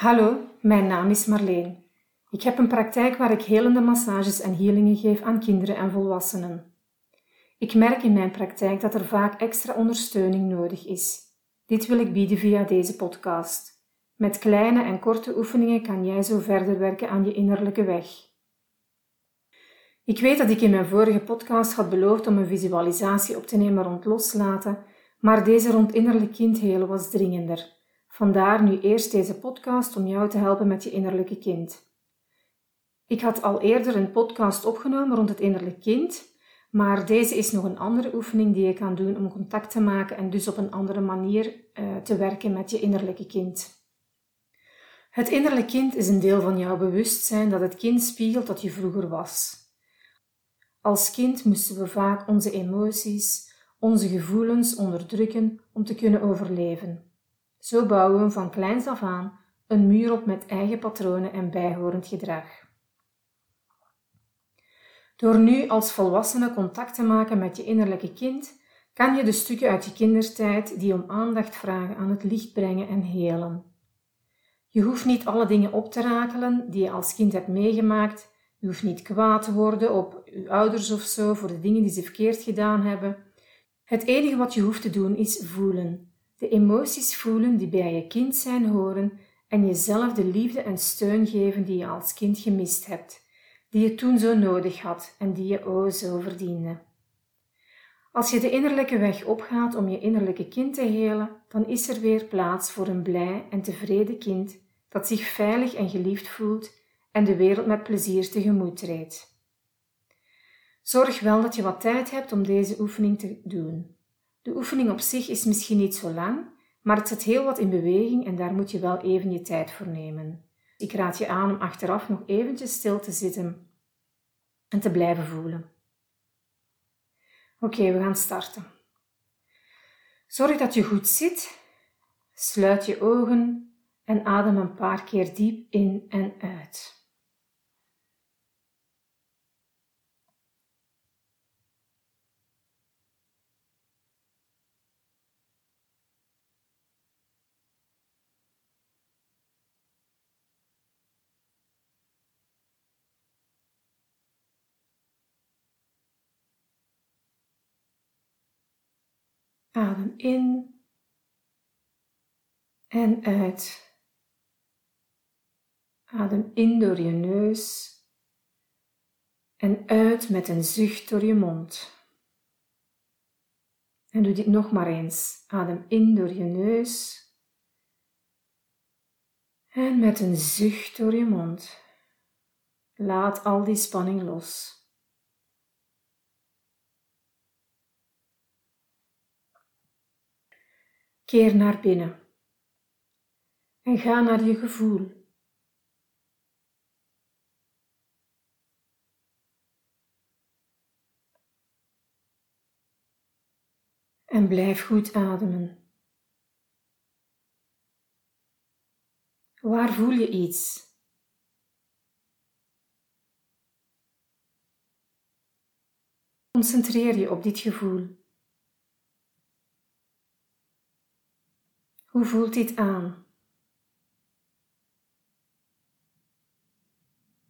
Hallo, mijn naam is Marleen. Ik heb een praktijk waar ik helende massages en healingen geef aan kinderen en volwassenen. Ik merk in mijn praktijk dat er vaak extra ondersteuning nodig is. Dit wil ik bieden via deze podcast. Met kleine en korte oefeningen kan jij zo verder werken aan je innerlijke weg. Ik weet dat ik in mijn vorige podcast had beloofd om een visualisatie op te nemen rond loslaten, maar deze rond innerlijk kindhelen was dringender. Vandaar nu eerst deze podcast om jou te helpen met je innerlijke kind. Ik had al eerder een podcast opgenomen rond het innerlijk kind, maar deze is nog een andere oefening die je kan doen om contact te maken en dus op een andere manier uh, te werken met je innerlijke kind. Het innerlijk kind is een deel van jouw bewustzijn dat het kind spiegelt dat je vroeger was. Als kind moesten we vaak onze emoties, onze gevoelens onderdrukken om te kunnen overleven. Zo bouwen we van kleins af aan een muur op met eigen patronen en bijhorend gedrag. Door nu als volwassene contact te maken met je innerlijke kind, kan je de stukken uit je kindertijd die om aandacht vragen aan het licht brengen en helen. Je hoeft niet alle dingen op te rakelen die je als kind hebt meegemaakt. Je hoeft niet kwaad te worden op je ouders of zo voor de dingen die ze verkeerd gedaan hebben. Het enige wat je hoeft te doen is voelen de emoties voelen die bij je kind zijn horen en jezelf de liefde en steun geven die je als kind gemist hebt, die je toen zo nodig had en die je o zo verdiende. Als je de innerlijke weg opgaat om je innerlijke kind te helen, dan is er weer plaats voor een blij en tevreden kind dat zich veilig en geliefd voelt en de wereld met plezier tegemoet treedt. Zorg wel dat je wat tijd hebt om deze oefening te doen. De oefening op zich is misschien niet zo lang, maar het zet heel wat in beweging en daar moet je wel even je tijd voor nemen. Ik raad je aan om achteraf nog eventjes stil te zitten en te blijven voelen. Oké, we gaan starten. Zorg dat je goed zit. Sluit je ogen en adem een paar keer diep in en uit. Adem in en uit. Adem in door je neus en uit met een zucht door je mond. En doe dit nog maar eens. Adem in door je neus en met een zucht door je mond. Laat al die spanning los. Keer naar binnen en ga naar je gevoel. En blijf goed ademen. Waar voel je iets? Concentreer je op dit gevoel. Hoe voelt dit aan?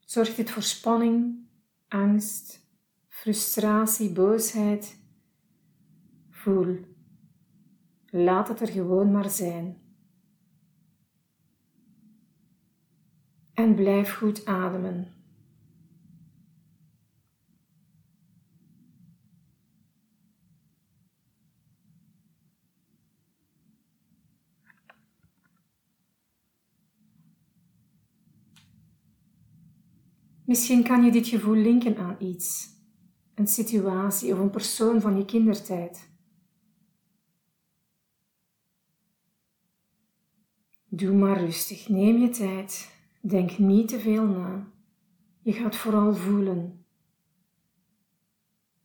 Zorgt dit voor spanning, angst, frustratie, boosheid? Voel. Laat het er gewoon maar zijn. En blijf goed ademen. Misschien kan je dit gevoel linken aan iets, een situatie of een persoon van je kindertijd. Doe maar rustig, neem je tijd, denk niet te veel na. Je gaat vooral voelen.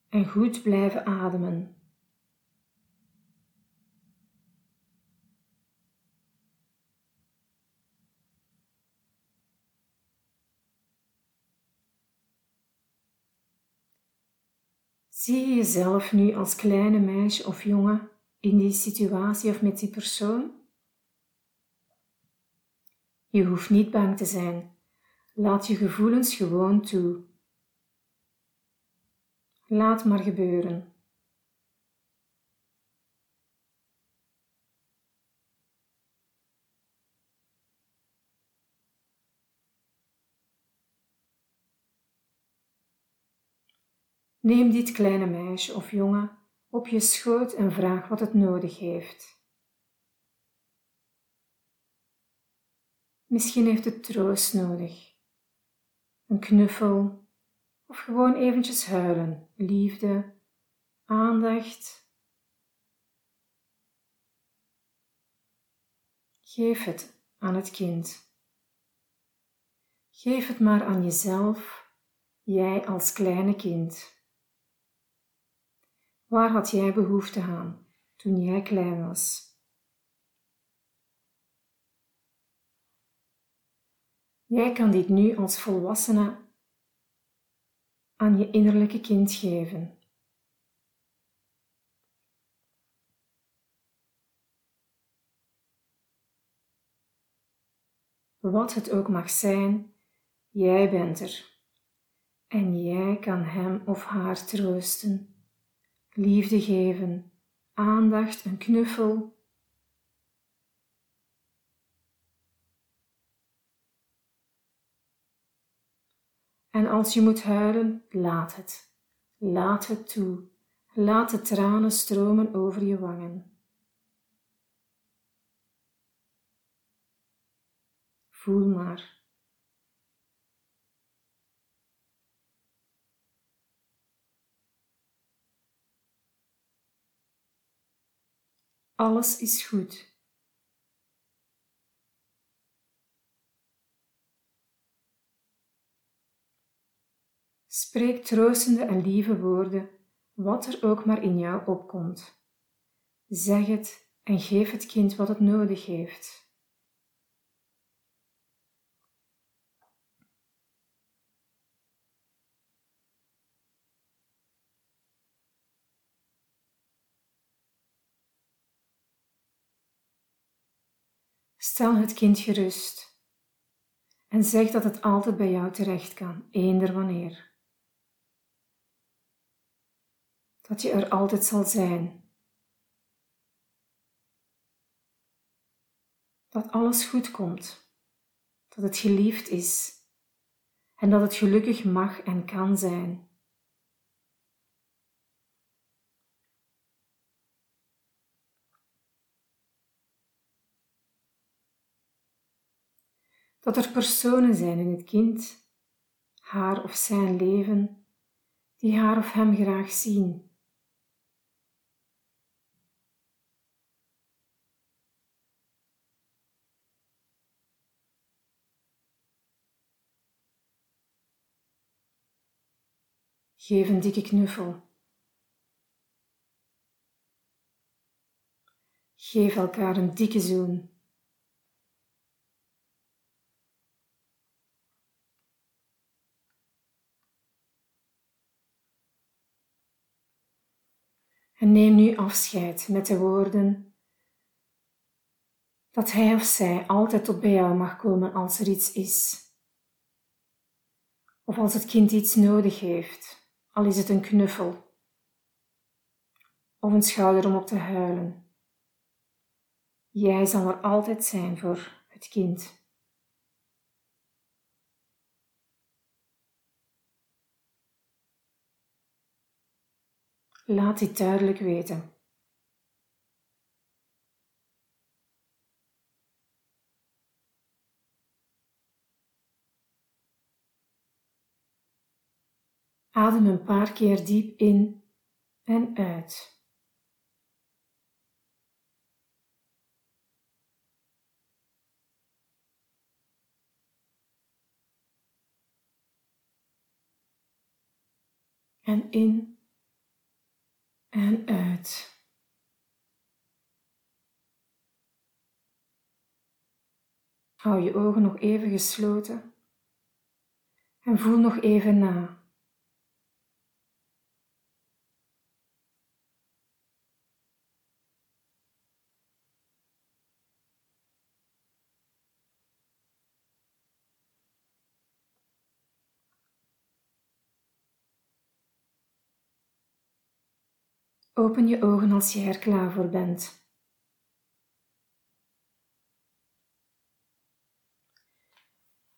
En goed blijven ademen. Zie je jezelf nu als kleine meisje of jongen in die situatie of met die persoon? Je hoeft niet bang te zijn. Laat je gevoelens gewoon toe. Laat maar gebeuren. Neem dit kleine meisje of jongen op je schoot en vraag wat het nodig heeft. Misschien heeft het troost nodig, een knuffel of gewoon eventjes huilen, liefde, aandacht. Geef het aan het kind. Geef het maar aan jezelf, jij als kleine kind. Waar had jij behoefte aan toen jij klein was? Jij kan dit nu als volwassene aan je innerlijke kind geven. Wat het ook mag zijn, jij bent er. En jij kan hem of haar troosten liefde geven, aandacht, een knuffel. En als je moet huilen, laat het. Laat het toe. Laat de tranen stromen over je wangen. Voel maar. Alles is goed. Spreek troostende en lieve woorden, wat er ook maar in jou opkomt. Zeg het en geef het kind wat het nodig heeft. Stel het kind gerust en zeg dat het altijd bij jou terecht kan, eender wanneer. Dat je er altijd zal zijn. Dat alles goed komt, dat het geliefd is en dat het gelukkig mag en kan zijn. Dat er personen zijn in het kind, haar of zijn leven, die haar of hem graag zien. Geef een dikke knuffel. Geef elkaar een dikke zoen. En neem nu afscheid met de woorden dat hij of zij altijd tot bij jou mag komen als er iets is. Of als het kind iets nodig heeft, al is het een knuffel of een schouder om op te huilen. Jij zal er altijd zijn voor het kind. Laat dit duidelijk weten. Adem een paar keer diep in en uit. En in en uit. Hou je ogen nog even gesloten en voel nog even na. Open je ogen als je er klaar voor bent.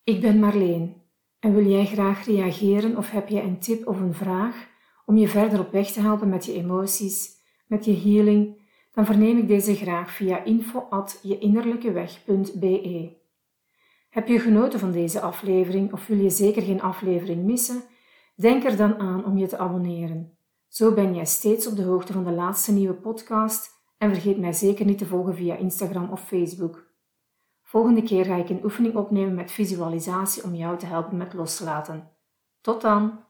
Ik ben Marleen en wil jij graag reageren of heb je een tip of een vraag om je verder op weg te helpen met je emoties, met je healing, dan verneem ik deze graag via info@jeinnerlijkeweg.be. Heb je genoten van deze aflevering of wil je zeker geen aflevering missen? Denk er dan aan om je te abonneren. Zo ben jij steeds op de hoogte van de laatste nieuwe podcast en vergeet mij zeker niet te volgen via Instagram of Facebook. Volgende keer ga ik een oefening opnemen met visualisatie om jou te helpen met loslaten. Tot dan!